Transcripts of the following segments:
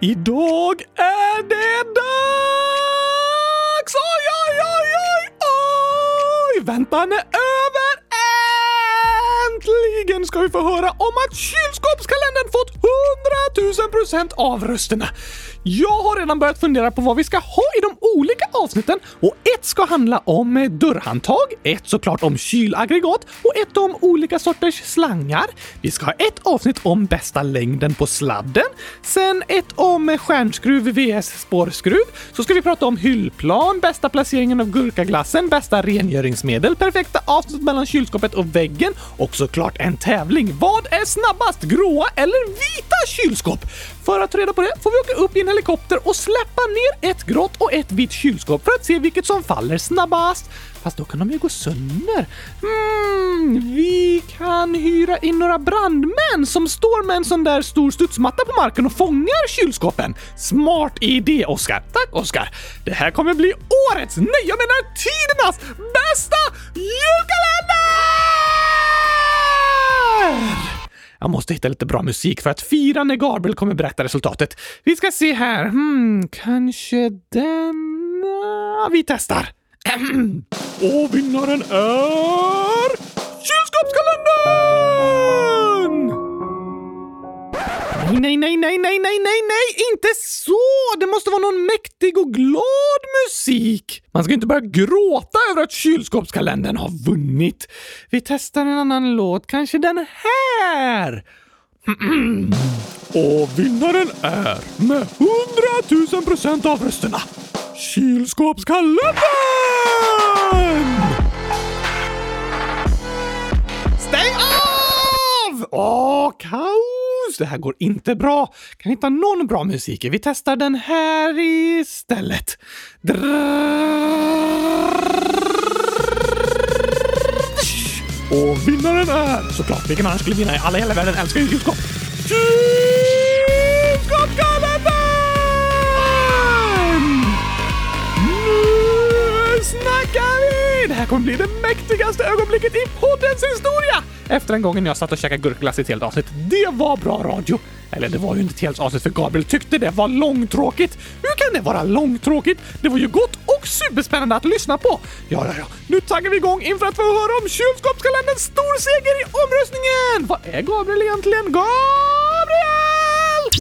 Idag är det dags! Oj, oj, oj, oj, oj! Väntan är över! Äntligen ska vi få höra om att kylskåpskalendern fått 100 000 procent av rösterna. Jag har redan börjat fundera på vad vi ska ha i de olika avsnitten och ett ska handla om eh, dörrhandtag, ett såklart om kylaggregat och ett om olika sorters slangar. Vi ska ha ett avsnitt om bästa längden på sladden, sen ett om eh, stjärnskruv vs spårskruv. Så ska vi prata om hyllplan, bästa placeringen av gurkaglassen, bästa rengöringsmedel, perfekta avstånd mellan kylskåpet och väggen och såklart en tävling. Vad är snabbast, gråa eller vita kylskåp? För att ta reda på det får vi åka upp i en helikopter och släppa ner ett grått och ett vitt kylskåp för att se vilket som faller snabbast. Fast då kan de ju gå sönder. Mm, vi kan hyra in några brandmän som står med en sån där stor studsmatta på marken och fångar kylskåpen. Smart idé, Oskar. Tack, Oskar. Det här kommer bli årets, nej, jag menar tidernas bästa julkalender! Jag måste hitta lite bra musik för att fira när Gabriel kommer berätta resultatet. Vi ska se här. Hmm, kanske denna? Ah, vi testar. Och vinnaren är... Kylskåpskalendern! Nej, nej, nej, nej, nej, nej, nej, inte så! Det måste vara någon mäktig och glad musik. Man ska inte börja gråta över att kylskåpskalendern har vunnit. Vi testar en annan låt, kanske den här. Och vinnaren är med 100 000 procent av rösterna Kylskåpskalendern! Stäng av! Åh, kaos! Det här går inte bra. Kan hitta någon bra musik? Vi testar den här istället. Och vinnaren är såklart, vilken annan skulle vinna Alla i hela världen älskar ju kylskåp. Kylskåp, Det här kommer bli det mäktigaste ögonblicket i poddens historia! Efter en gången jag satt och käkade gurkglass i ett helt avsnitt. Det var bra radio. Eller det var ju inte ett helt avsnitt för Gabriel tyckte det var långtråkigt. Hur kan det vara långtråkigt? Det var ju gott och superspännande att lyssna på. Ja, ja, ja. Nu taggar vi igång inför att få höra om kylskåpskalenderns storseger i omröstningen! Vad är Gabriel egentligen? Gabriel!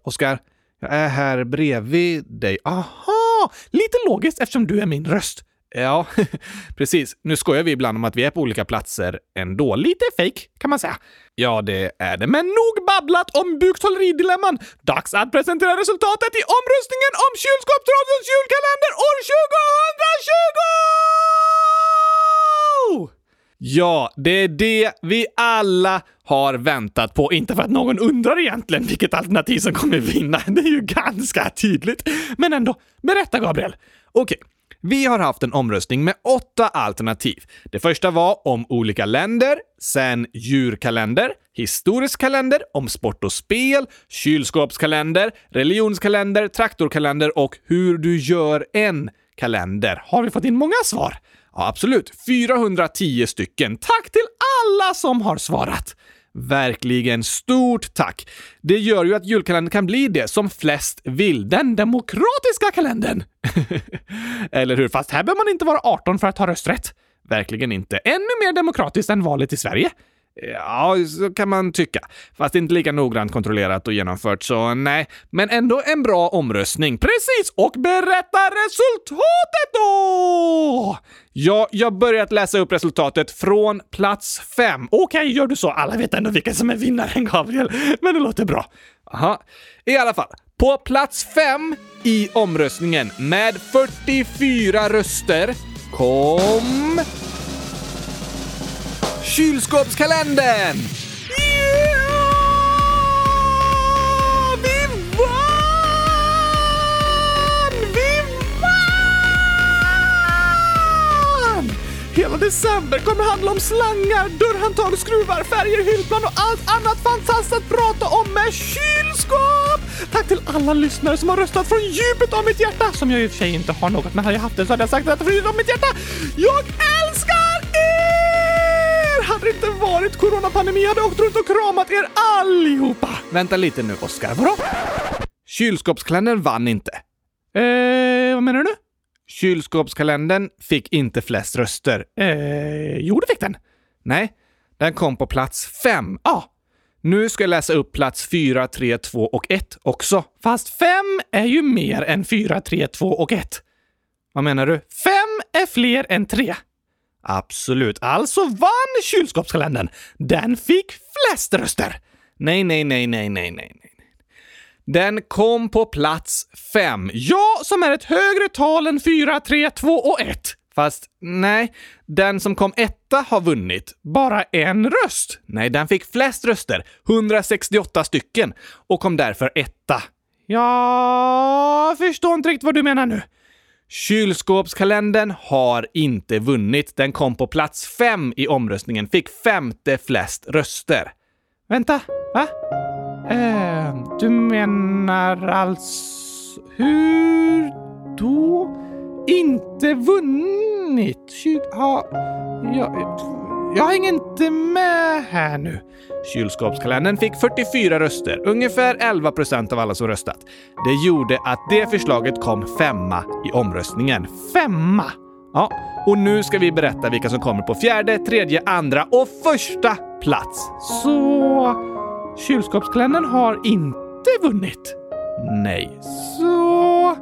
Oskar, jag är här bredvid dig. Aha! Lite logiskt eftersom du är min röst. Ja, precis. Nu skojar vi ibland om att vi är på olika platser ändå. Lite fake kan man säga. Ja, det är det. Men nog babblat om buktrolleridilemman. Dags att presentera resultatet i omröstningen om Kylskåpsradions julkalender år 2020! Ja, det är det vi alla har väntat på. Inte för att någon undrar egentligen vilket alternativ som kommer vinna. Det är ju ganska tydligt. Men ändå, berätta Gabriel. Okej. Vi har haft en omröstning med åtta alternativ. Det första var om olika länder, sen djurkalender, historisk kalender, om sport och spel, kylskåpskalender, religionskalender, traktorkalender och hur du gör en kalender. Har vi fått in många svar? Ja, absolut. 410 stycken. Tack till alla som har svarat! Verkligen stort tack! Det gör ju att julkalendern kan bli det som flest vill. Den demokratiska kalendern! Eller hur? Fast här behöver man inte vara 18 för att ha rösträtt. Verkligen inte. Ännu mer demokratiskt än valet i Sverige. Ja, så kan man tycka. Fast inte lika noggrant kontrollerat och genomfört, så nej. Men ändå en bra omröstning. Precis! Och berätta resultatet då! Ja, jag börjat läsa upp resultatet från plats fem. Okej, okay, gör du så. Alla vet ändå vilka som är vinnaren, Gabriel. Men det låter bra. Aha. I alla fall, på plats fem i omröstningen med 44 röster kom... Kylskåpskalendern! Ja! Vi vann! Vi vann! Hela december kommer handla om slangar, dörrhandtag, skruvar, färger, hyllplan och allt annat fantastiskt att prata om med kylskåp! Tack till alla lyssnare som har röstat från djupet av mitt hjärta, som jag i och för sig inte har något, men hade jag haft det så hade jag sagt detta från djupet av mitt hjärta. Jag älskar det inte varit coronapandemi hade jag åkt runt och kramat er allihopa. Vänta lite nu, Oskar. Vadå? Kylskåpskalendern vann inte. Eh, vad menar du? Kylskåpskalendern fick inte flest röster. Eh, jo, det fick den. Nej, den kom på plats fem. Ja, Nu ska jag läsa upp plats fyra, tre, två och ett också. fast fem är ju mer än fyra, tre, två och ett. Vad menar du? Fem är fler än tre. Absolut. Alltså vann kylskåpskalendern. Den fick flest röster. Nej, nej, nej, nej, nej, nej. nej. Den kom på plats fem. Ja, som är ett högre tal än fyra, tre, två och ett. Fast nej, den som kom etta har vunnit. Bara en röst. Nej, den fick flest röster, 168 stycken, och kom därför etta. Jag förstår inte riktigt vad du menar nu. Kylskåpskalendern har inte vunnit. Den kom på plats fem i omröstningen, fick femte flest röster. Vänta, va? Eh, du menar alltså... Hur då? Inte vunnit? Kyl... Ha... Ja, jag hänger inte med här nu. Kylskåpskalendern fick 44 röster, ungefär 11 procent av alla som röstat. Det gjorde att det förslaget kom femma i omröstningen. Femma. Ja, och nu ska vi berätta vilka som kommer på fjärde, tredje, andra och första plats. Så... Kylskåpskalendern har inte vunnit? Nej. Så...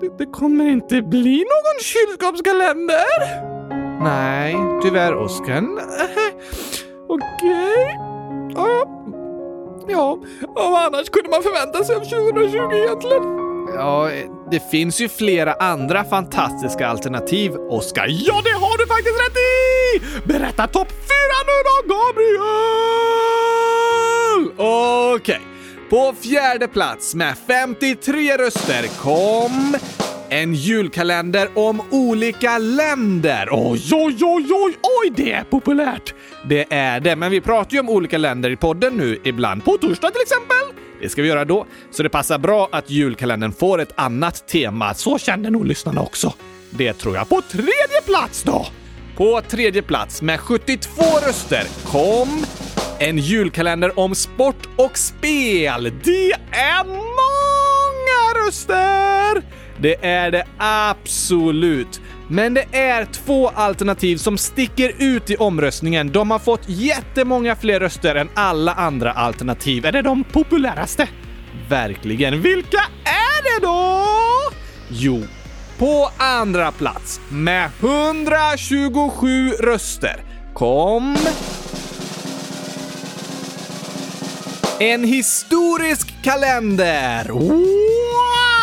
Det, det kommer inte bli någon kylskåpskalender? Nej, tyvärr Oskar. Okej. Ja. Ja, vad annars kunde man förvänta sig av 2020 egentligen? Ja, det finns ju flera andra fantastiska alternativ, Oskar. Ja, det har du faktiskt rätt i! Berätta topp fyra nu då, Gabriel! Okej. På fjärde plats med 53 röster kom en julkalender om olika länder. Oj, oj, oj, oj, oj, det är populärt! Det är det, men vi pratar ju om olika länder i podden nu ibland. På torsdag till exempel? Det ska vi göra då, så det passar bra att julkalendern får ett annat tema. Så känner nog lyssnarna också. Det tror jag. På tredje plats då? På tredje plats med 72 röster kom en julkalender om sport och spel. Det är många röster! Det är det absolut. Men det är två alternativ som sticker ut i omröstningen. De har fått jättemånga fler röster än alla andra alternativ. Är det de populäraste? Verkligen. Vilka är det då? Jo, på andra plats med 127 röster kom en historisk kalender. Wow!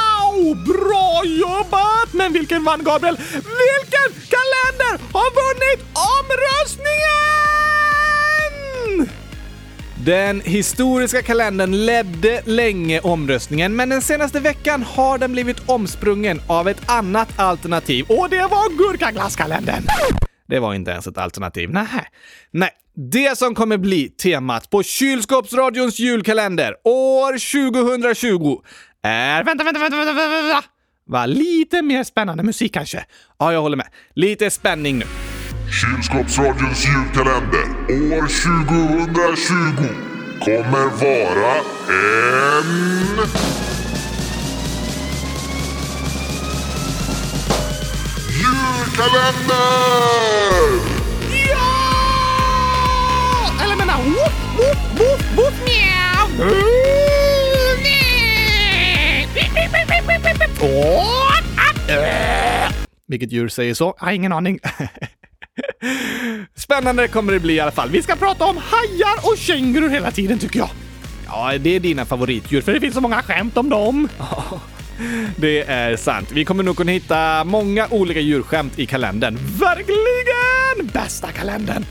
Oh, bra jobbat! Men vilken vann Gabriel? Vilken kalender har vunnit omröstningen? Den historiska kalendern ledde länge omröstningen, men den senaste veckan har den blivit omsprungen av ett annat alternativ. Och det var gurkaglasskalendern. Det var inte ens ett alternativ. Nej. Nej, det som kommer bli temat på Kylskåpsradions julkalender år 2020 är... Vänta, vänta, vänta, vänta, vänta, vänta. Va, Lite mer spännande musik kanske? Ja, jag håller med. Lite spänning nu. Kylskåpsradions julkalender år 2020 kommer vara en... Julkalender! Ja! Eller menar woof, woof, woof, woof, mjau. Vilket djur säger så? Jag har ingen aning. Spännande kommer det bli i alla fall. Vi ska prata om hajar och kängurur hela tiden tycker jag. Ja, det är dina favoritdjur. För det finns så många skämt om dem. Det är sant. Vi kommer nog kunna hitta många olika djurskämt i kalendern. Verkligen! Bästa kalendern.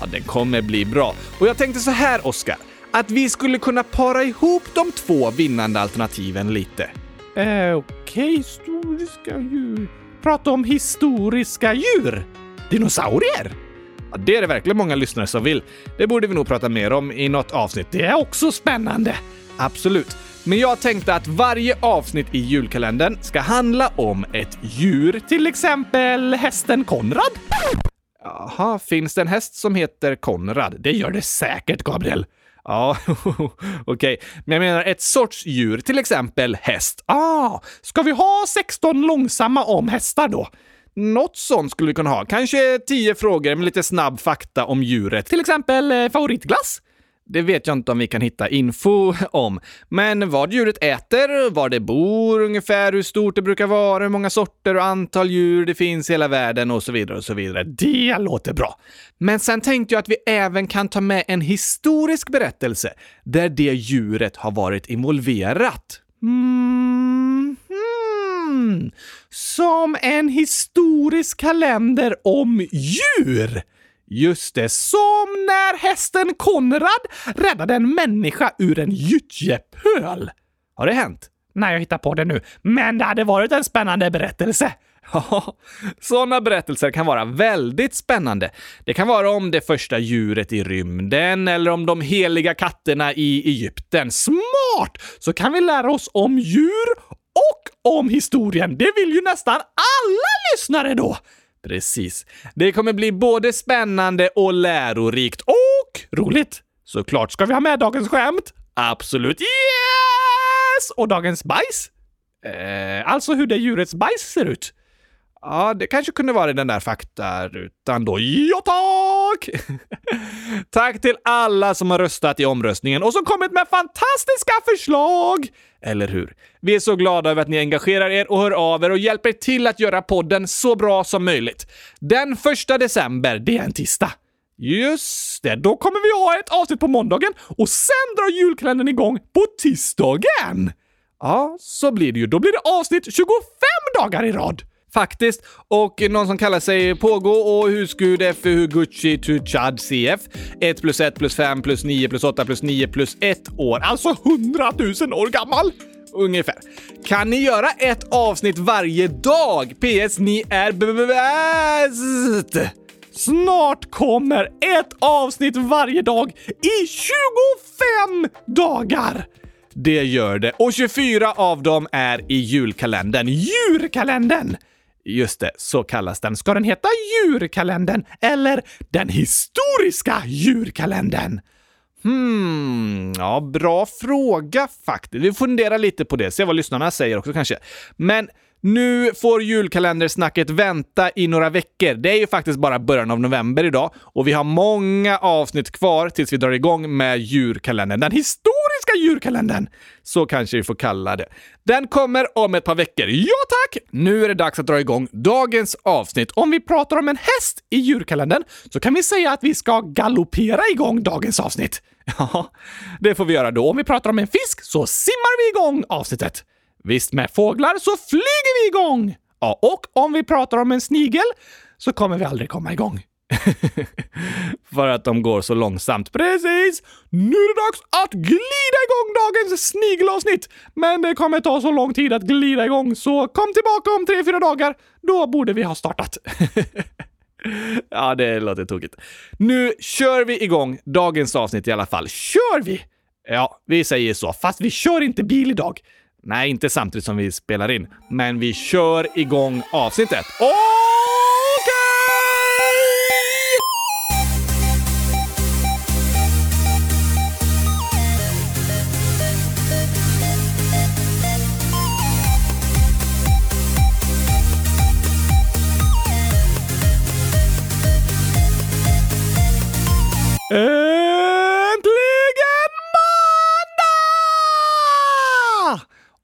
Ja, den kommer bli bra. Och jag tänkte så här, Oskar. Att vi skulle kunna para ihop de två vinnande alternativen lite. Eh, Okej, historiska djur. Prata om historiska djur. Dinosaurier? Ja, det är det verkligen många lyssnare som vill. Det borde vi nog prata mer om i något avsnitt. Det är också spännande. Absolut. Men jag tänkte att varje avsnitt i julkalendern ska handla om ett djur. Till exempel hästen Konrad. Jaha, finns det en häst som heter Konrad? Det gör det säkert, Gabriel. Ja, okej. Men jag menar ett sorts djur, till exempel häst. Ah, ska vi ha 16 långsamma om hästar då? Något sånt skulle vi kunna ha. Kanske 10 frågor med lite snabb fakta om djuret. Till exempel eh, favoritglass? Det vet jag inte om vi kan hitta info om. Men vad djuret äter, var det bor, ungefär hur stort det brukar vara, hur många sorter och antal djur det finns i hela världen och så vidare och så vidare. Det låter bra. Men sen tänkte jag att vi även kan ta med en historisk berättelse där det djuret har varit involverat. Mm, Mm. Som en historisk kalender om djur. Just det, som när hästen Konrad räddade en människa ur en gyttjepöl. Har det hänt? Nej, jag hittar på det nu. Men det hade varit en spännande berättelse. Ja, sådana berättelser kan vara väldigt spännande. Det kan vara om det första djuret i rymden eller om de heliga katterna i Egypten. Smart! Så kan vi lära oss om djur och om historien. Det vill ju nästan alla lyssnare då! Precis. Det kommer bli både spännande och lärorikt och roligt. Såklart ska vi ha med dagens skämt. Absolut. Yes! Och dagens bajs. Eh, alltså hur det djurets bajs ser ut. Ja, det kanske kunde vara den där faktarutan då. Ja, tack! tack till alla som har röstat i omröstningen och som kommit med fantastiska förslag! Eller hur? Vi är så glada över att ni engagerar er och hör av er och hjälper till att göra podden så bra som möjligt. Den första december, det är en tisdag. Just det, då kommer vi ha ett avsnitt på måndagen och sen drar julkalendern igång på tisdagen. Ja, så blir det ju. Då blir det avsnitt 25 dagar i rad. Faktiskt. Och någon som kallar sig Pågå och husgud FU Gucci to Chad CF. 1 plus 1 plus 5 plus 9 plus 8 plus 9 plus 1 år. Alltså 100 000 år gammal! Ungefär. Kan ni göra ett avsnitt varje dag? PS. Ni är bäst! Snart kommer ett avsnitt varje dag i 25 dagar! Det gör det. Och 24 av dem är i julkalendern. Djurkalendern! Just det, så kallas den. Ska den heta djurkalendern eller den historiska djurkalendern? Hmm, ja, bra fråga faktiskt. Vi funderar lite på det, se vad lyssnarna säger också kanske. Men nu får julkalendersnacket vänta i några veckor. Det är ju faktiskt bara början av november idag och vi har många avsnitt kvar tills vi drar igång med djurkalendern. Den historiska djurkalendern! Så kanske vi får kalla det. Den kommer om ett par veckor. Ja tack! Nu är det dags att dra igång dagens avsnitt. Om vi pratar om en häst i djurkalendern så kan vi säga att vi ska galoppera igång dagens avsnitt. Ja, det får vi göra då. Om vi pratar om en fisk så simmar vi igång avsnittet. Visst, med fåglar så flyger vi igång! Ja, och om vi pratar om en snigel så kommer vi aldrig komma igång. För att de går så långsamt. Precis! Nu är det dags att glida igång dagens snigelavsnitt! Men det kommer ta så lång tid att glida igång, så kom tillbaka om tre, fyra dagar. Då borde vi ha startat. ja, det låter tokigt. Nu kör vi igång dagens avsnitt i alla fall. Kör vi? Ja, vi säger så. Fast vi kör inte bil idag. Nej, inte samtidigt som vi spelar in. Men vi kör igång avsnittet. Okej!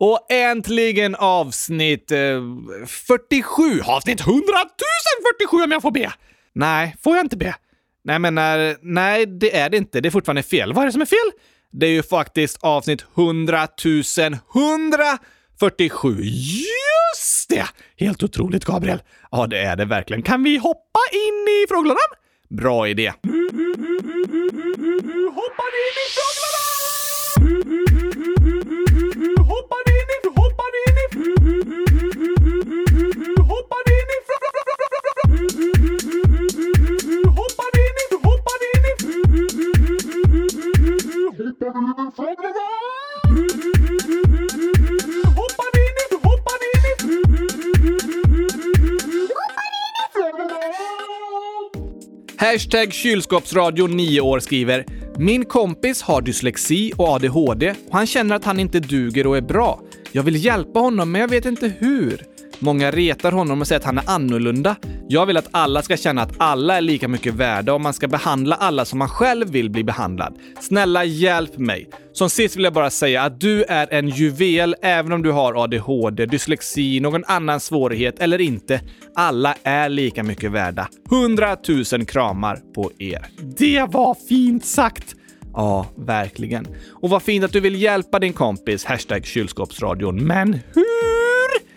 Och äntligen avsnitt eh, 47. Avsnitt 100 047 om jag får be. Nej, Får jag inte be? nej men när, nej, det är det inte. Det är fortfarande fel. Vad är det som är fel? Det är ju faktiskt avsnitt 100 147. Just det! Helt otroligt, Gabriel. Ja, det är det verkligen. Kan vi hoppa in i frågelådan? Bra idé. Hoppar in i frågelådan! Hashtag kylskåpsradio 9 år skriver Min kompis har dyslexi och ADHD och han känner att han inte duger och är bra. Jag vill hjälpa honom, men jag vet inte hur. Många retar honom och säger att han är annorlunda. Jag vill att alla ska känna att alla är lika mycket värda och man ska behandla alla som man själv vill bli behandlad. Snälla hjälp mig! Som sist vill jag bara säga att du är en juvel även om du har ADHD, dyslexi, någon annan svårighet eller inte. Alla är lika mycket värda. 100 000 kramar på er. Det var fint sagt! Ja, verkligen. Och vad fint att du vill hjälpa din kompis, hashtag kylskåpsradion. Men hur?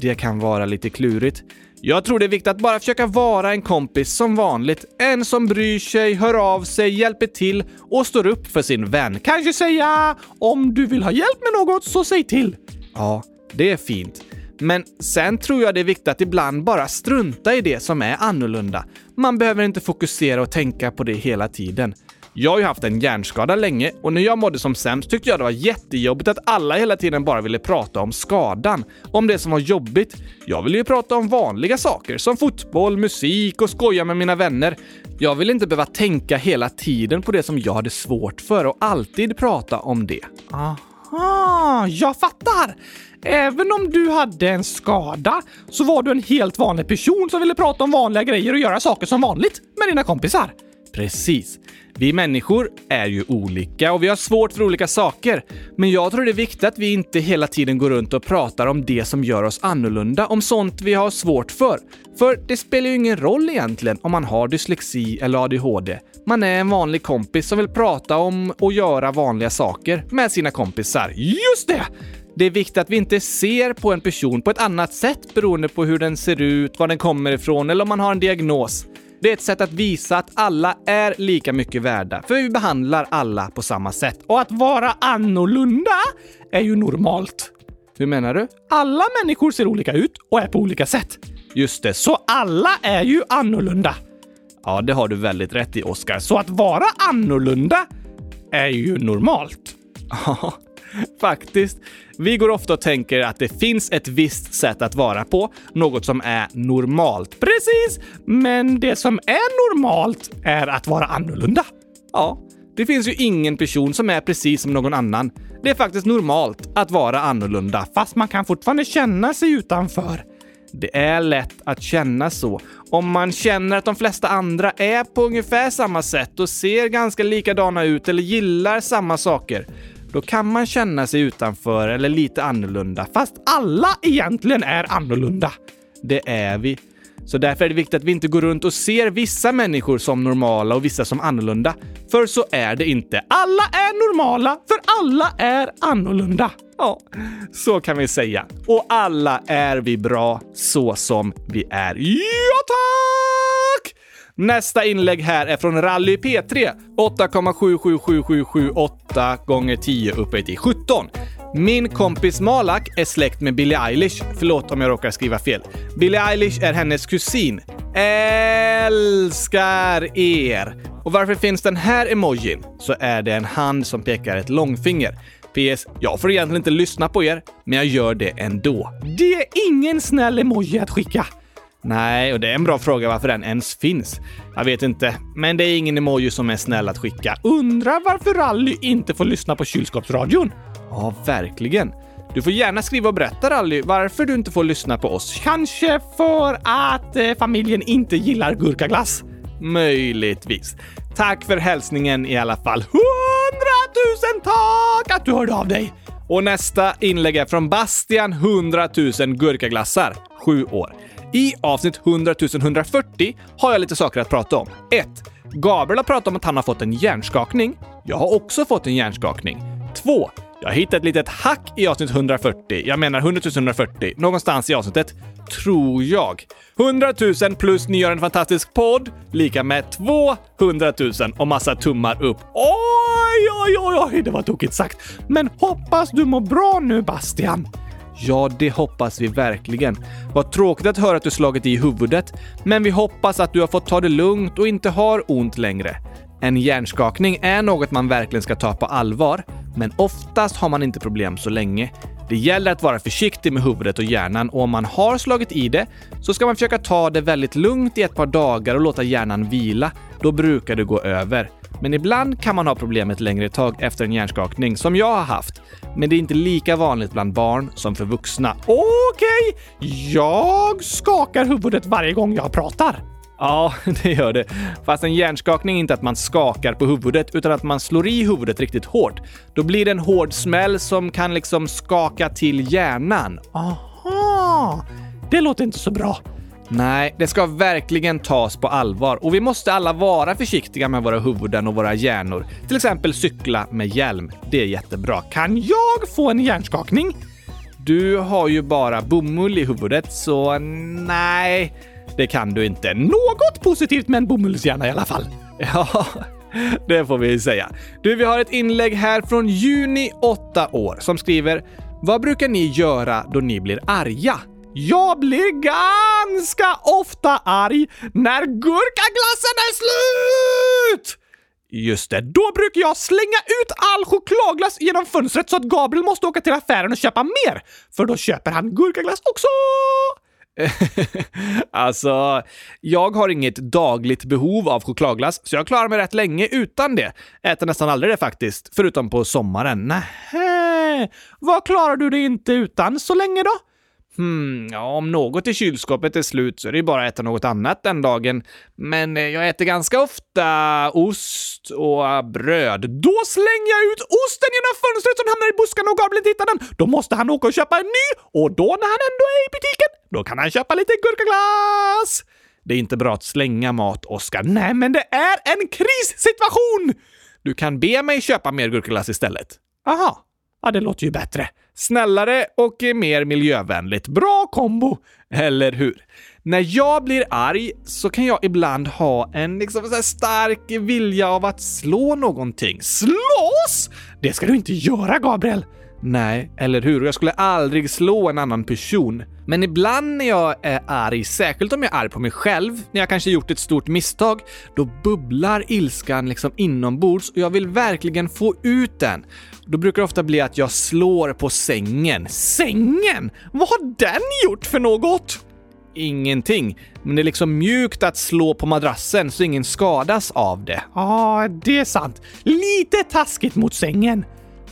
Det kan vara lite klurigt. Jag tror det är viktigt att bara försöka vara en kompis som vanligt. En som bryr sig, hör av sig, hjälper till och står upp för sin vän. Kanske säga om du vill ha hjälp med något så säg till. Ja, det är fint. Men sen tror jag det är viktigt att ibland bara strunta i det som är annorlunda. Man behöver inte fokusera och tänka på det hela tiden. Jag har ju haft en hjärnskada länge och när jag mådde som sämst tyckte jag det var jättejobbigt att alla hela tiden bara ville prata om skadan, om det som var jobbigt. Jag ville ju prata om vanliga saker som fotboll, musik och skoja med mina vänner. Jag ville inte behöva tänka hela tiden på det som jag hade svårt för och alltid prata om det. Aha, jag fattar! Även om du hade en skada så var du en helt vanlig person som ville prata om vanliga grejer och göra saker som vanligt med dina kompisar. Precis. Vi människor är ju olika och vi har svårt för olika saker. Men jag tror det är viktigt att vi inte hela tiden går runt och pratar om det som gör oss annorlunda, om sånt vi har svårt för. För det spelar ju ingen roll egentligen om man har dyslexi eller ADHD. Man är en vanlig kompis som vill prata om och göra vanliga saker med sina kompisar. Just det! Det är viktigt att vi inte ser på en person på ett annat sätt beroende på hur den ser ut, var den kommer ifrån eller om man har en diagnos. Det är ett sätt att visa att alla är lika mycket värda, för vi behandlar alla på samma sätt. Och att vara annorlunda är ju normalt. Hur menar du? Alla människor ser olika ut och är på olika sätt. Just det, Så alla är ju annorlunda. ja, det har du väldigt rätt i, Oskar. Så att vara annorlunda är ju normalt. Ja, faktiskt. Vi går ofta och tänker att det finns ett visst sätt att vara på, något som är normalt. Precis! Men det som är normalt är att vara annorlunda. Ja, det finns ju ingen person som är precis som någon annan. Det är faktiskt normalt att vara annorlunda. Fast man kan fortfarande känna sig utanför. Det är lätt att känna så. Om man känner att de flesta andra är på ungefär samma sätt och ser ganska likadana ut eller gillar samma saker, då kan man känna sig utanför eller lite annorlunda. Fast alla egentligen är annorlunda. Det är vi. Så därför är det viktigt att vi inte går runt och ser vissa människor som normala och vissa som annorlunda. För så är det inte. Alla är normala, för alla är annorlunda. Ja, så kan vi säga. Och alla är vi bra så som vi är. Ja, tack! Nästa inlägg här är från Rally P3. 8,77778 gånger 10 upphöjt till 17. Min kompis Malak är släkt med Billie Eilish. Förlåt om jag råkar skriva fel. Billie Eilish är hennes kusin. Älskar er! Och varför finns den här emojin? Så är det en hand som pekar ett långfinger. PS. Jag får egentligen inte lyssna på er, men jag gör det ändå. Det är ingen snäll emoji att skicka. Nej, och det är en bra fråga varför den ens finns. Jag vet inte, men det är ingen emoji som är snäll att skicka. Undrar varför Rally inte får lyssna på kylskåpsradion? Ja, verkligen. Du får gärna skriva och berätta Rally varför du inte får lyssna på oss. Kanske för att eh, familjen inte gillar gurkaglass. Möjligtvis. Tack för hälsningen i alla fall. Hundratusen tack att du hörde av dig! Och nästa inlägg är från Bastian 100 000 gurkaglassar, 7 år. I avsnitt 100 140 har jag lite saker att prata om. 1. Gabriel har pratat om att han har fått en hjärnskakning. Jag har också fått en hjärnskakning. 2. Jag har hittat ett litet hack i avsnitt 140. Jag menar 100 140. Någonstans i avsnittet. Tror jag. 100 000 plus ni gör en fantastisk podd lika med 200 000 och massa tummar upp. Oj, oj, oj, oj, det var tokigt sagt. Men hoppas du mår bra nu, Bastian. Ja, det hoppas vi verkligen. Vad tråkigt att höra att du slagit i huvudet, men vi hoppas att du har fått ta det lugnt och inte har ont längre. En hjärnskakning är något man verkligen ska ta på allvar, men oftast har man inte problem så länge. Det gäller att vara försiktig med huvudet och hjärnan och om man har slagit i det så ska man försöka ta det väldigt lugnt i ett par dagar och låta hjärnan vila. Då brukar det gå över. Men ibland kan man ha problemet längre tag efter en hjärnskakning, som jag har haft. Men det är inte lika vanligt bland barn som för vuxna. Okej, jag skakar huvudet varje gång jag pratar. Ja, det gör det. Fast en hjärnskakning är inte att man skakar på huvudet, utan att man slår i huvudet riktigt hårt. Då blir det en hård smäll som kan liksom skaka till hjärnan. Aha, det låter inte så bra. Nej, det ska verkligen tas på allvar och vi måste alla vara försiktiga med våra huvuden och våra hjärnor. Till exempel cykla med hjälm. Det är jättebra. Kan jag få en hjärnskakning? Du har ju bara bomull i huvudet, så nej, det kan du inte. Något positivt med en bomullshjärna i alla fall. Ja, det får vi säga. Du, vi har ett inlägg här från Juni, 8 år, som skriver “Vad brukar ni göra då ni blir arga?” Jag blir ganska ofta arg när gurkaglassen är slut! Just det, Då brukar jag slänga ut all chokladglass genom fönstret så att Gabriel måste åka till affären och köpa mer. För då köper han gurkaglass också! alltså, jag har inget dagligt behov av chokladglass, så jag klarar mig rätt länge utan det. Äter nästan aldrig det faktiskt, förutom på sommaren. Nähä, vad klarar du dig inte utan så länge då? Hmm, ja, om något i kylskåpet är slut så är det ju bara att äta något annat den dagen. Men eh, jag äter ganska ofta ost och bröd. Då slänger jag ut osten genom fönstret som hamnar i buskarna och Gabriel hittar den. Då måste han åka och köpa en ny och då när han ändå är i butiken, då kan han köpa lite gurkaglass. Det är inte bra att slänga mat, Oskar. Nej, men det är en krissituation! Du kan be mig köpa mer gurkaglass istället. Aha, ja det låter ju bättre. Snällare och mer miljövänligt. Bra kombo! Eller hur? När jag blir arg så kan jag ibland ha en liksom så stark vilja av att slå någonting. Slåss? Det ska du inte göra, Gabriel! Nej, eller hur? Jag skulle aldrig slå en annan person. Men ibland när jag är arg, särskilt om jag är arg på mig själv, när jag kanske gjort ett stort misstag, då bubblar ilskan liksom inombords och jag vill verkligen få ut den. Då brukar det ofta bli att jag slår på sängen. Sängen? Vad har den gjort för något? Ingenting, men det är liksom mjukt att slå på madrassen så ingen skadas av det. Ja, ah, det är sant. Lite taskigt mot sängen.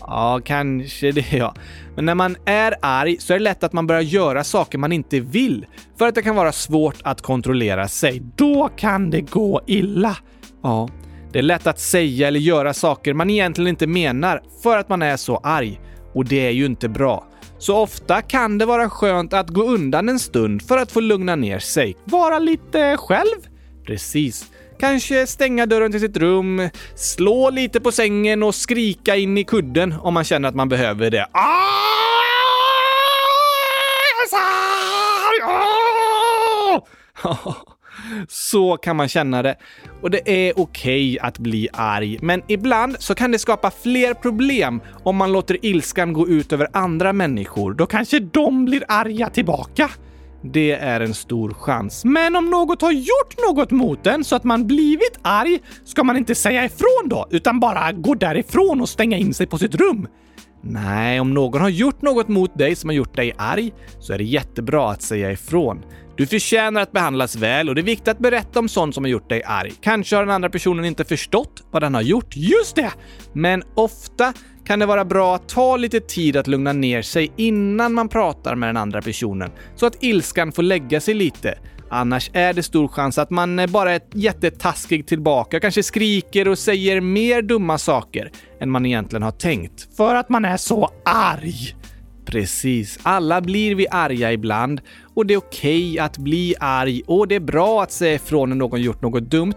Ja, kanske det ja. Men när man är arg så är det lätt att man börjar göra saker man inte vill. För att det kan vara svårt att kontrollera sig. Då kan det gå illa. Ja, det är lätt att säga eller göra saker man egentligen inte menar för att man är så arg. Och det är ju inte bra. Så ofta kan det vara skönt att gå undan en stund för att få lugna ner sig. Vara lite själv? Precis. Kanske stänga dörren till sitt rum, slå lite på sängen och skrika in i kudden om man känner att man behöver det. Ah! Så kan man känna det. Och det är okej okay att bli arg, men ibland så kan det skapa fler problem om man låter ilskan gå ut över andra människor. Då kanske de blir arga tillbaka. Det är en stor chans. Men om något har gjort något mot en så att man blivit arg, ska man inte säga ifrån då, utan bara gå därifrån och stänga in sig på sitt rum? Nej, om någon har gjort något mot dig som har gjort dig arg så är det jättebra att säga ifrån. Du förtjänar att behandlas väl och det är viktigt att berätta om sånt som har gjort dig arg. Kanske har den andra personen inte förstått vad den har gjort. Just det! Men ofta kan det vara bra att ta lite tid att lugna ner sig innan man pratar med den andra personen så att ilskan får lägga sig lite. Annars är det stor chans att man bara är jättetaskig tillbaka, kanske skriker och säger mer dumma saker än man egentligen har tänkt. För att man är så arg! Precis. Alla blir vi arga ibland och det är okej okay att bli arg och det är bra att säga ifrån när någon gjort något dumt.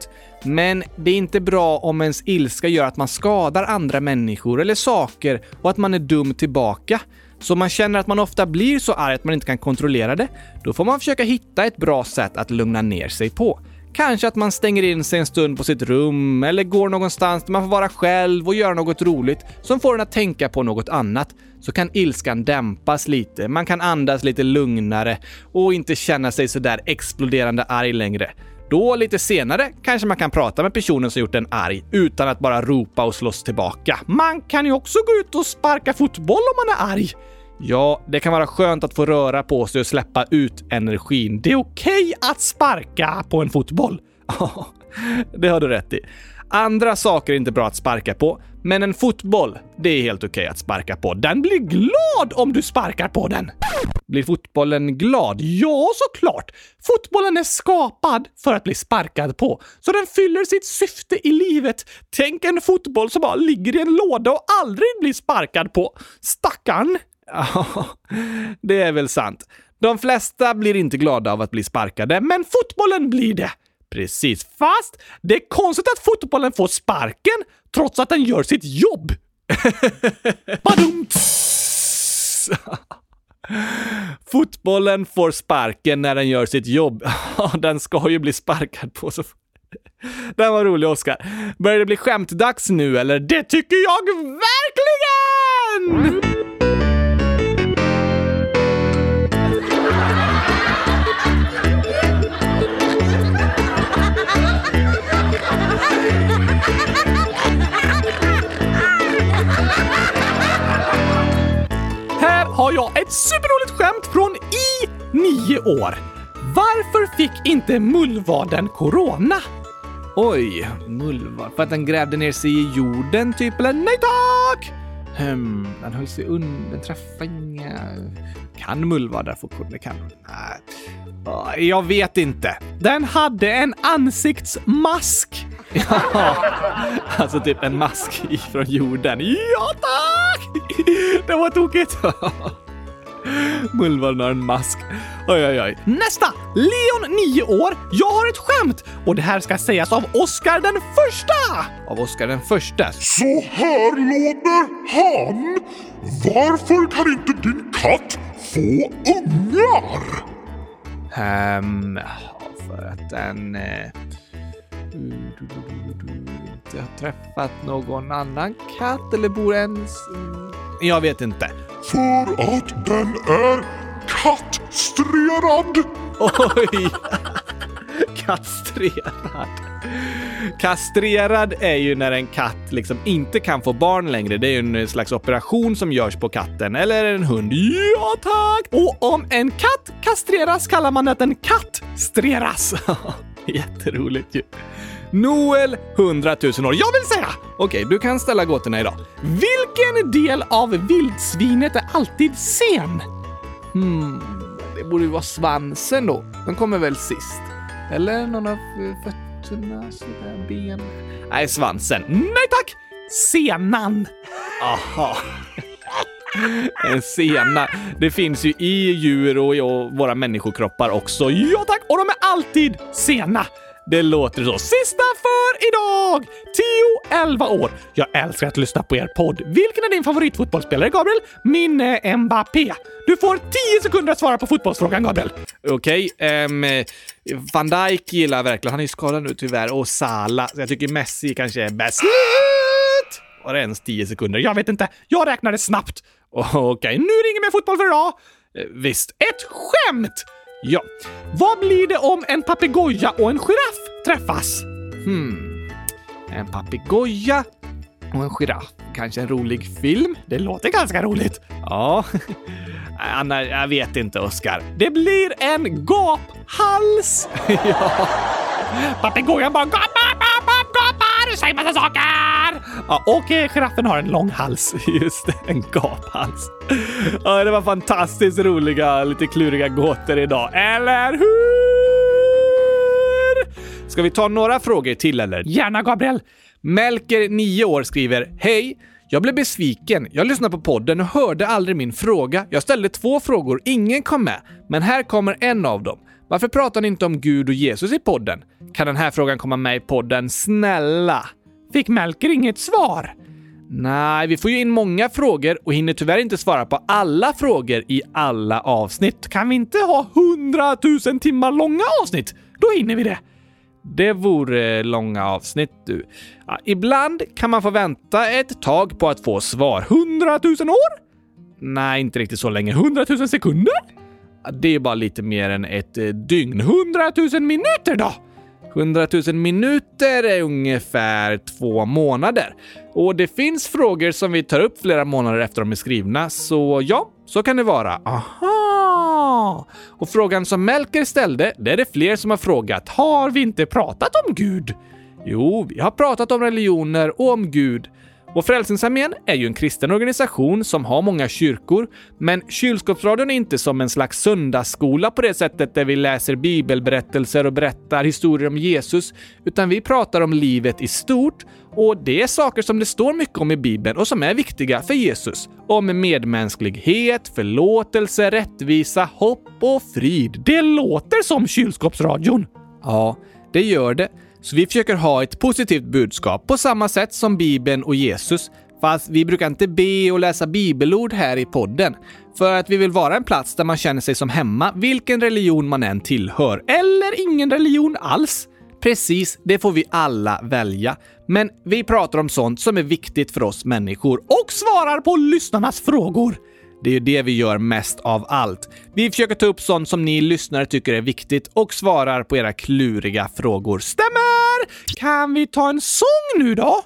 Men det är inte bra om ens ilska gör att man skadar andra människor eller saker och att man är dum tillbaka. Så om man känner att man ofta blir så arg att man inte kan kontrollera det, då får man försöka hitta ett bra sätt att lugna ner sig på. Kanske att man stänger in sig en stund på sitt rum eller går någonstans där man får vara själv och göra något roligt som får en att tänka på något annat. Så kan ilskan dämpas lite, man kan andas lite lugnare och inte känna sig sådär exploderande arg längre. Då lite senare kanske man kan prata med personen som gjort en arg utan att bara ropa och slåss tillbaka. Man kan ju också gå ut och sparka fotboll om man är arg. Ja, det kan vara skönt att få röra på sig och släppa ut energin. Det är okej okay att sparka på en fotboll. Ja, det har du rätt i. Andra saker är inte bra att sparka på, men en fotboll, det är helt okej att sparka på. Den blir glad om du sparkar på den! Blir fotbollen glad? Ja, såklart! Fotbollen är skapad för att bli sparkad på, så den fyller sitt syfte i livet. Tänk en fotboll som bara ligger i en låda och aldrig blir sparkad på. Stackarn! Ja, det är väl sant. De flesta blir inte glada av att bli sparkade, men fotbollen blir det. Precis, fast det är konstigt att fotbollen får sparken trots att den gör sitt jobb. Badumts! Fotbollen får sparken när den gör sitt jobb. den ska ju bli sparkad på. Så... Den var rolig, Oskar. Börjar det bli skämtdags nu, eller? Det tycker jag verkligen! Ett superroligt skämt från i nio år. Varför fick inte mullvaden corona? Oj, mullvad. För att den grävde ner sig i jorden, typ? Eller nej tack! Hmm, den höll sig under, den träffade inga... Kan mullvadar få corona? Kan Nej. Jag vet inte. Den hade en ansiktsmask. Ja, alltså typ en mask ifrån jorden. Ja tack! Det var tokigt. Mullvaden har en mask. Oj, oj, oj. Nästa! Leon, 9 år. Jag har ett skämt och det här ska sägas av Oscar den första! Av Oscar den första. Så här låter han. Varför kan inte din katt få ungar? Ehm, för att den... Eh, inte har träffat någon annan katt eller bor ens... Jag vet inte. För att den är kastrerad. Oj! Kastrerad. Kastrerad är ju när en katt liksom inte kan få barn längre. Det är ju en slags operation som görs på katten, eller en hund. Ja tack! Och om en katt kastreras kallar man att en kattstreras. Jätteroligt ju. Noel, 100 000 år. Jag vill säga! Okej, du kan ställa gåtorna idag. Vilken del av vildsvinet är alltid sen? Hmm, det borde ju vara svansen då. Den kommer väl sist? Eller någon av eh, fötterna, sådär, ben? Nej, svansen. Nej tack! Senan. Aha. En sena. Det finns ju i djur och i våra människokroppar också. Ja tack! Och de är alltid sena. Det låter så. Sista för idag! 10-11 år. Jag älskar att lyssna på er podd. Vilken är din favoritfotbollsspelare, Gabriel? Min är Mbappé. Du får 10 sekunder att svara på fotbollsfrågan, Gabriel. Okej. Okay, um, Van Dijk gillar jag verkligen. Han är ju skadad nu tyvärr. Och Salah. Så jag tycker Messi kanske är bäst. Var det ens 10 sekunder? Jag vet inte. Jag räknade snabbt. Okej, okay, nu ringer mer fotboll för idag. Visst. Ett skämt! Ja. Vad blir det om en papegoja och en giraff träffas? Hmm. En papegoja och en giraff. Kanske en rolig film? Det låter ganska roligt. Ja. Anna, jag vet inte, Oskar. Det blir en gaphals! ja. Papegojan bara gap, gap, gap, gapar säger massa saker! Ja, och eh, giraffen har en lång hals. Just det, en gaphals. Ja, det var fantastiskt roliga, lite kluriga gåtor idag, eller hur? Ska vi ta några frågor till eller? Gärna, Gabriel. Melker, 9 år, skriver Hej! Jag blev besviken. Jag lyssnade på podden och hörde aldrig min fråga. Jag ställde två frågor, ingen kom med. Men här kommer en av dem. Varför pratar ni inte om Gud och Jesus i podden? Kan den här frågan komma med i podden? Snälla! Fick Melker inget svar? Nej, vi får ju in många frågor och hinner tyvärr inte svara på alla frågor i alla avsnitt. Kan vi inte ha hundratusen timmar långa avsnitt? Då hinner vi det. Det vore långa avsnitt du. Ja, ibland kan man få vänta ett tag på att få svar. Hundratusen år? Nej, inte riktigt så länge. Hundratusen sekunder? Det är bara lite mer än ett eh, dygn. 100 000 minuter då? 100 000 minuter är ungefär två månader. Och det finns frågor som vi tar upp flera månader efter de är skrivna, så ja, så kan det vara. Aha! Och frågan som Melker ställde, det är det fler som har frågat. Har vi inte pratat om Gud? Jo, vi har pratat om religioner och om Gud. Och Frälsningsarmén är ju en kristen organisation som har många kyrkor, men Kylskåpsradion är inte som en slags söndagsskola på det sättet där vi läser bibelberättelser och berättar historier om Jesus, utan vi pratar om livet i stort och det är saker som det står mycket om i Bibeln och som är viktiga för Jesus. Om medmänsklighet, förlåtelse, rättvisa, hopp och frid. Det låter som kylskåpsradion! Ja, det gör det. Så vi försöker ha ett positivt budskap på samma sätt som Bibeln och Jesus. Fast vi brukar inte be och läsa bibelord här i podden. För att vi vill vara en plats där man känner sig som hemma, vilken religion man än tillhör. Eller ingen religion alls. Precis, det får vi alla välja. Men vi pratar om sånt som är viktigt för oss människor och svarar på lyssnarnas frågor. Det är ju det vi gör mest av allt. Vi försöker ta upp sånt som ni lyssnare tycker är viktigt och svarar på era kluriga frågor. Stämmer! Kan vi ta en sång nu då?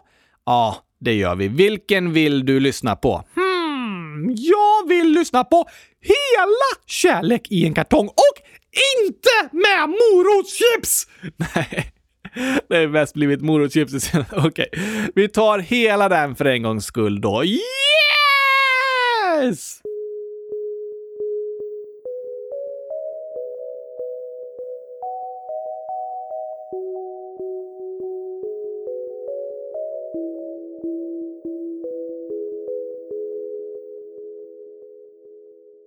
Ja, det gör vi. Vilken vill du lyssna på? Hmm, jag vill lyssna på hela Kärlek i en kartong och inte med morotschips! Nej. Det har mest blivit morotschips Okej, okay. vi tar hela den för en gångs skull då. Yes!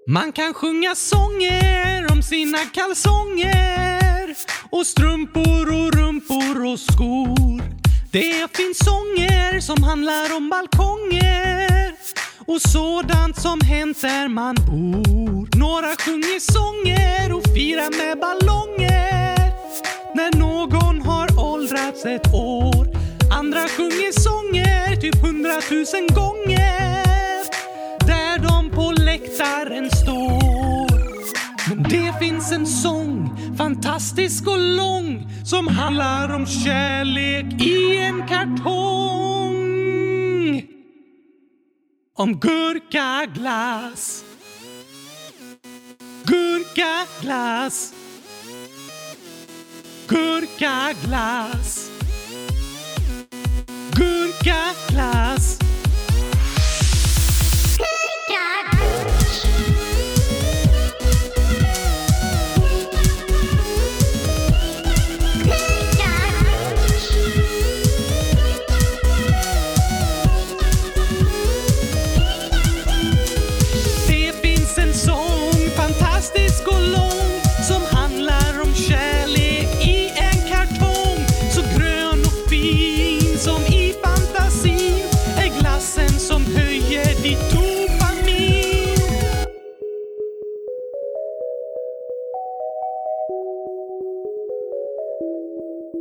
Man kan sjunga sånger om sina kalsonger och strumpor och rumpor och skor. Det finns sånger som handlar om balkonger och sådant som hänt där man bor. Några sjunger sånger och firar med ballonger när någon har åldrats ett år. Andra sjunger sånger typ hundratusen gånger där de på läktaren står. Men det finns en sång, fantastisk och lång, som handlar om kärlek i en kartong. Om gurkaglass. Gurkaglass. Gurkaglass. Gurkaglass.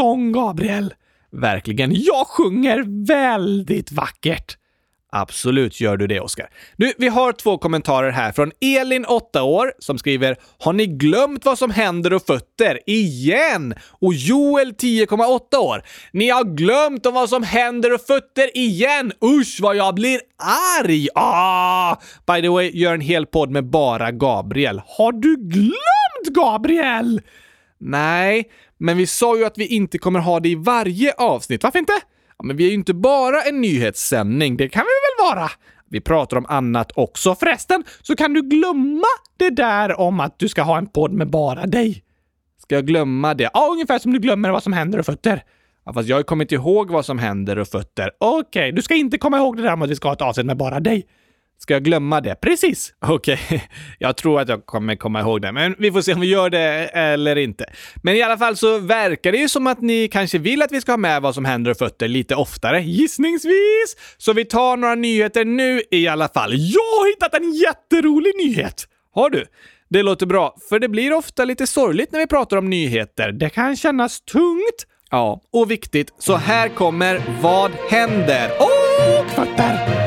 Sång, Gabriel! Verkligen, jag sjunger väldigt vackert. Absolut gör du det, Oskar. Nu, vi har två kommentarer här från Elin, 8 år, som skriver “Har ni glömt vad som händer och fötter? Igen!” och Joel, 10,8 år. “Ni har glömt om vad som händer och fötter igen! Usch vad jag blir arg! Ah! By the way, gör en hel podd med bara Gabriel. Har du glömt Gabriel? Nej, men vi sa ju att vi inte kommer ha det i varje avsnitt. Varför inte? Ja, men vi är ju inte bara en nyhetssändning, det kan vi väl vara? Vi pratar om annat också. Förresten så kan du glömma det där om att du ska ha en podd med bara dig. Ska jag glömma det? Ja, ungefär som du glömmer vad som händer och fötter. Ja, fast jag har kommit ihåg vad som händer och fötter. Okej, okay, du ska inte komma ihåg det där om att vi ska ha ett avsnitt med bara dig. Ska jag glömma det? Precis! Okej, okay. jag tror att jag kommer komma ihåg det, men vi får se om vi gör det eller inte. Men i alla fall så verkar det ju som att ni kanske vill att vi ska ha med vad som händer och fötter lite oftare, gissningsvis. Så vi tar några nyheter nu i alla fall. Jag har hittat en jätterolig nyhet! Har du? Det låter bra, för det blir ofta lite sorgligt när vi pratar om nyheter. Det kan kännas tungt. Ja, och viktigt. Så här kommer Vad händer? Och fötter!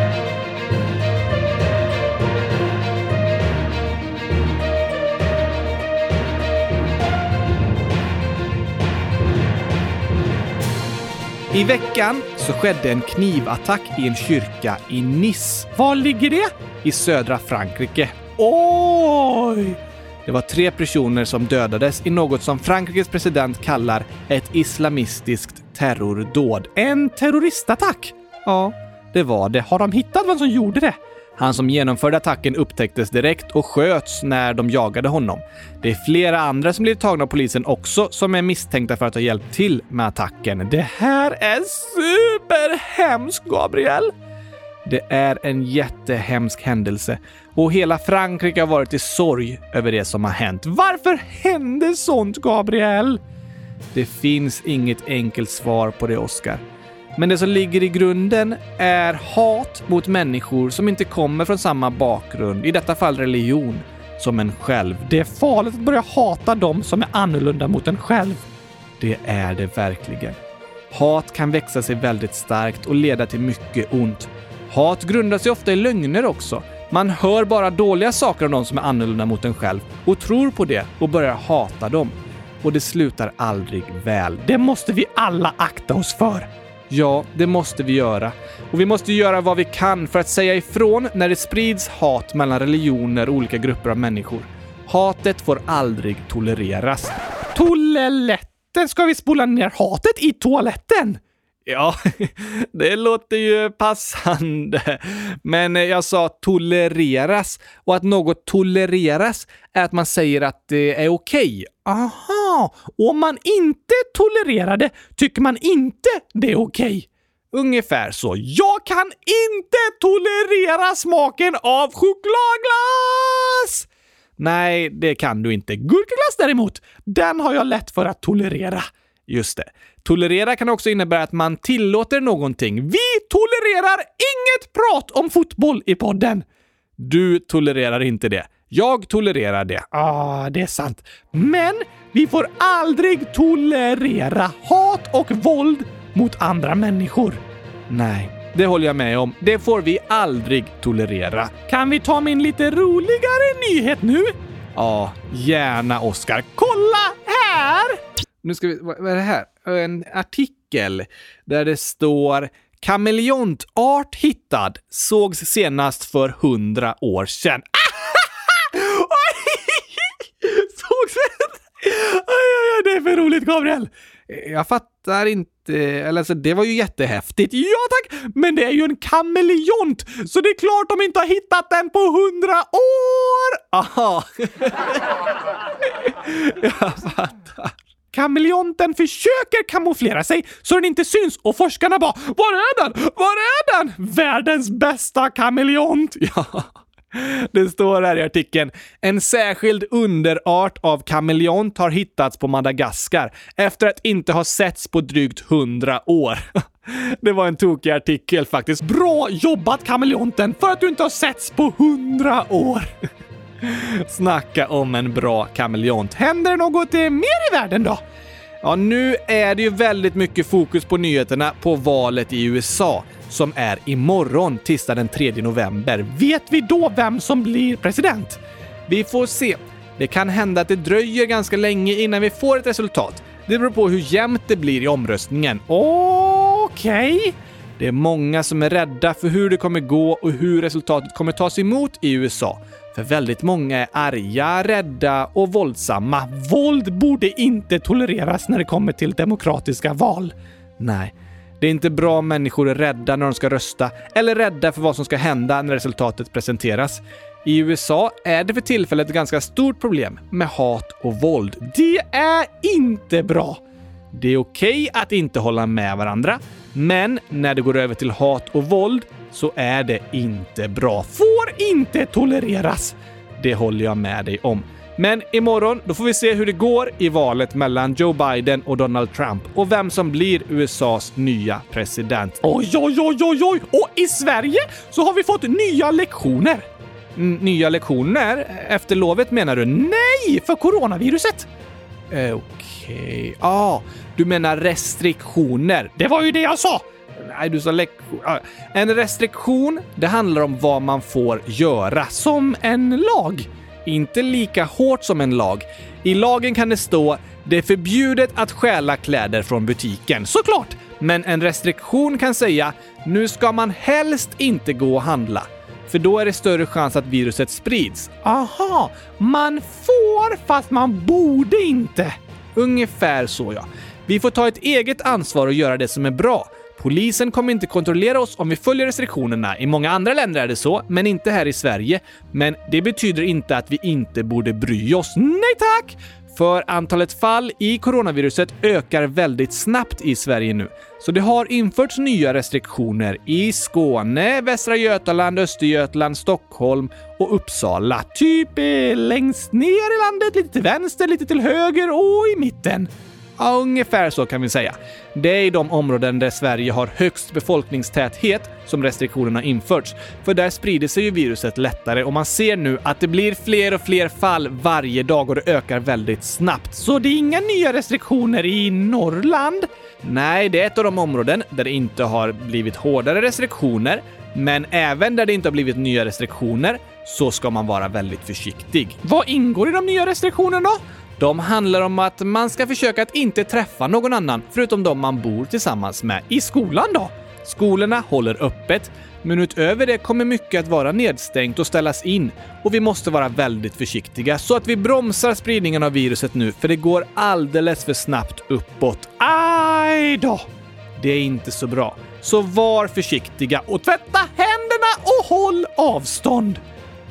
I veckan så skedde en knivattack i en kyrka i Nice. Var ligger det? I södra Frankrike. Oj! Det var tre personer som dödades i något som Frankrikes president kallar ett islamistiskt terrordåd. En terroristattack? Ja, det var det. Har de hittat vem som gjorde det? Han som genomförde attacken upptäcktes direkt och sköts när de jagade honom. Det är flera andra som blivit tagna av polisen också som är misstänkta för att ha hjälpt till med attacken. Det här är superhemskt, Gabriel! Det är en jättehemsk händelse och hela Frankrike har varit i sorg över det som har hänt. Varför hände sånt, Gabriel? Det finns inget enkelt svar på det, Oscar. Men det som ligger i grunden är hat mot människor som inte kommer från samma bakgrund, i detta fall religion, som en själv. Det är farligt att börja hata dem som är annorlunda mot en själv. Det är det verkligen. Hat kan växa sig väldigt starkt och leda till mycket ont. Hat grundar sig ofta i lögner också. Man hör bara dåliga saker om de som är annorlunda mot en själv och tror på det och börjar hata dem. Och det slutar aldrig väl. Det måste vi alla akta oss för. Ja, det måste vi göra. Och vi måste göra vad vi kan för att säga ifrån när det sprids hat mellan religioner och olika grupper av människor. Hatet får aldrig tolereras. Toaletten? Ska vi spola ner hatet i toaletten? Ja, det låter ju passande. Men eh, jag sa tolereras och att något tolereras är att man säger att det är okej. Okay. Aha, och om man inte tolererar det tycker man inte det är okej. Okay. Ungefär så. Jag kan inte tolerera smaken av chokladglass! Nej, det kan du inte. Gurkaglass däremot, den har jag lätt för att tolerera. Just det. Tolerera kan också innebära att man tillåter någonting. Vi tolererar inget prat om fotboll i podden! Du tolererar inte det. Jag tolererar det. Ah, det är sant. Men vi får aldrig tolerera hat och våld mot andra människor. Nej, det håller jag med om. Det får vi aldrig tolerera. Kan vi ta min lite roligare nyhet nu? Ja, gärna Oskar. Kolla här! Nu ska vi... Vad är det här? En artikel där det står Kameleontart hittad sågs senast för hundra år sedan. Sågs det är för roligt, Gabriel! Jag fattar inte, eller alltså det var ju jättehäftigt. Ja tack, men det är ju en kameleont, så det är klart de inte har hittat den på hundra år! Aha. jag fattar. Kameleonten försöker kamouflera sig så den inte syns och forskarna bara “Var är den? Var är den? Världens bästa kameleont!” Ja. Det står här i artikeln. En särskild underart av kameleont har hittats på Madagaskar efter att inte ha setts på drygt hundra år. Det var en tokig artikel faktiskt. Bra jobbat kameleonten för att du inte har setts på hundra år! Snacka om en bra kameleont. Händer det något eh, mer i världen då? Ja, nu är det ju väldigt mycket fokus på nyheterna på valet i USA som är imorgon, tisdag den 3 november. Vet vi då vem som blir president? Vi får se. Det kan hända att det dröjer ganska länge innan vi får ett resultat. Det beror på hur jämnt det blir i omröstningen. Okej. Okay. Det är många som är rädda för hur det kommer gå och hur resultatet kommer tas emot i USA. För väldigt många är arga, rädda och våldsamma. Våld borde inte tolereras när det kommer till demokratiska val. Nej, det är inte bra om människor är rädda när de ska rösta eller rädda för vad som ska hända när resultatet presenteras. I USA är det för tillfället ett ganska stort problem med hat och våld. Det är inte bra! Det är okej okay att inte hålla med varandra, men när det går över till hat och våld så är det inte bra. Får inte tolereras! Det håller jag med dig om. Men imorgon, då får vi se hur det går i valet mellan Joe Biden och Donald Trump och vem som blir USAs nya president. Oj, oj, oj, oj, oj! Och i Sverige så har vi fått nya lektioner. N nya lektioner? Eh, efter lovet menar du? Nej, för coronaviruset! Okej. Okay. Ah, du menar restriktioner? Det var ju det jag sa! Nej, du sa lektion. En restriktion, det handlar om vad man får göra. Som en lag? Inte lika hårt som en lag. I lagen kan det stå “Det är förbjudet att stjäla kläder från butiken”. Såklart! Men en restriktion kan säga “Nu ska man helst inte gå och handla” för då är det större chans att viruset sprids. Aha, man får fast man borde inte. Ungefär så ja. Vi får ta ett eget ansvar och göra det som är bra. Polisen kommer inte kontrollera oss om vi följer restriktionerna. I många andra länder är det så, men inte här i Sverige. Men det betyder inte att vi inte borde bry oss. Nej tack! För antalet fall i coronaviruset ökar väldigt snabbt i Sverige nu. Så det har införts nya restriktioner i Skåne, Västra Götaland, Östergötland, Stockholm och Uppsala. Typ eh, längst ner i landet, lite till vänster, lite till höger och i mitten. Ja, ungefär så kan vi säga. Det är i de områden där Sverige har högst befolkningstäthet som restriktionerna införts. För där sprider sig ju viruset lättare och man ser nu att det blir fler och fler fall varje dag och det ökar väldigt snabbt. Så det är inga nya restriktioner i Norrland? Nej, det är ett av de områden där det inte har blivit hårdare restriktioner. Men även där det inte har blivit nya restriktioner så ska man vara väldigt försiktig. Vad ingår i de nya restriktionerna då? De handlar om att man ska försöka att inte träffa någon annan förutom de man bor tillsammans med. I skolan då? Skolorna håller öppet, men utöver det kommer mycket att vara nedstängt och ställas in. Och vi måste vara väldigt försiktiga så att vi bromsar spridningen av viruset nu, för det går alldeles för snabbt uppåt. Aj då! Det är inte så bra. Så var försiktiga och tvätta händerna och håll avstånd!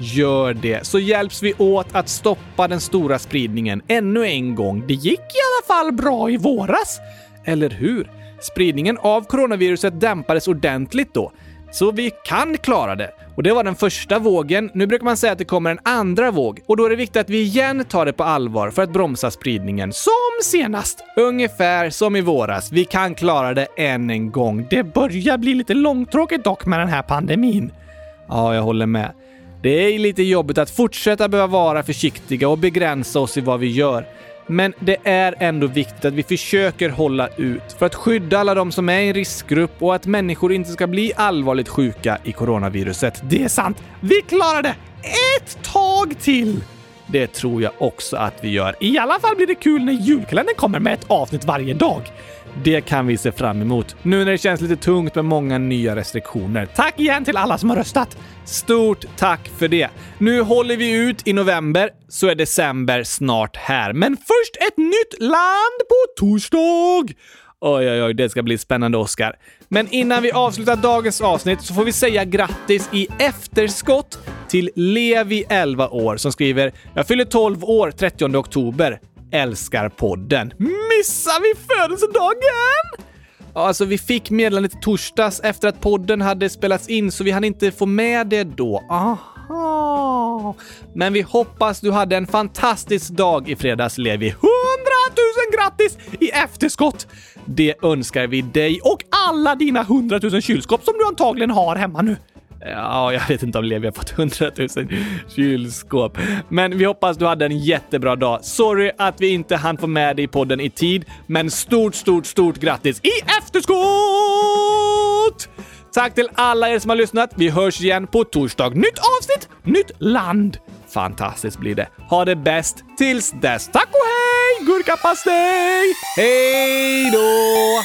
Gör det, så hjälps vi åt att stoppa den stora spridningen ännu en gång. Det gick i alla fall bra i våras. Eller hur? Spridningen av coronaviruset dämpades ordentligt då. Så vi kan klara det. Och det var den första vågen. Nu brukar man säga att det kommer en andra våg och då är det viktigt att vi igen tar det på allvar för att bromsa spridningen. Som senast! Ungefär som i våras. Vi kan klara det än en gång. Det börjar bli lite långtråkigt dock med den här pandemin. Ja, jag håller med. Det är lite jobbigt att fortsätta behöva vara försiktiga och begränsa oss i vad vi gör. Men det är ändå viktigt att vi försöker hålla ut för att skydda alla de som är i en riskgrupp och att människor inte ska bli allvarligt sjuka i coronaviruset. Det är sant! Vi klarar det! Ett tag till! Det tror jag också att vi gör. I alla fall blir det kul när julkalendern kommer med ett avsnitt varje dag. Det kan vi se fram emot. Nu när det känns lite tungt med många nya restriktioner. Tack igen till alla som har röstat! Stort tack för det! Nu håller vi ut i november, så är december snart här. Men först ett nytt land på torsdag! Oj, oj, oj, det ska bli spännande, Oscar. Men innan vi avslutar dagens avsnitt så får vi säga grattis i efterskott till Levi, 11 år, som skriver “Jag fyller 12 år 30 oktober älskar podden. Missar vi födelsedagen? Alltså, vi fick meddelandet i torsdags efter att podden hade spelats in, så vi hann inte få med det då. Aha. Men vi hoppas du hade en fantastisk dag i fredags, Levi. Hundratusen grattis i efterskott! Det önskar vi dig och alla dina 100 000 kylskåp som du antagligen har hemma nu. Ja, jag vet inte om Levi har fått 100 000 kylskåp. Men vi hoppas du hade en jättebra dag. Sorry att vi inte hann få med dig i podden i tid, men stort, stort, stort grattis i efterskott! Tack till alla er som har lyssnat. Vi hörs igen på torsdag. Nytt avsnitt, nytt land. Fantastiskt blir det. Ha det bäst tills dess. Tack och hej! Gurkapastej! Hej då!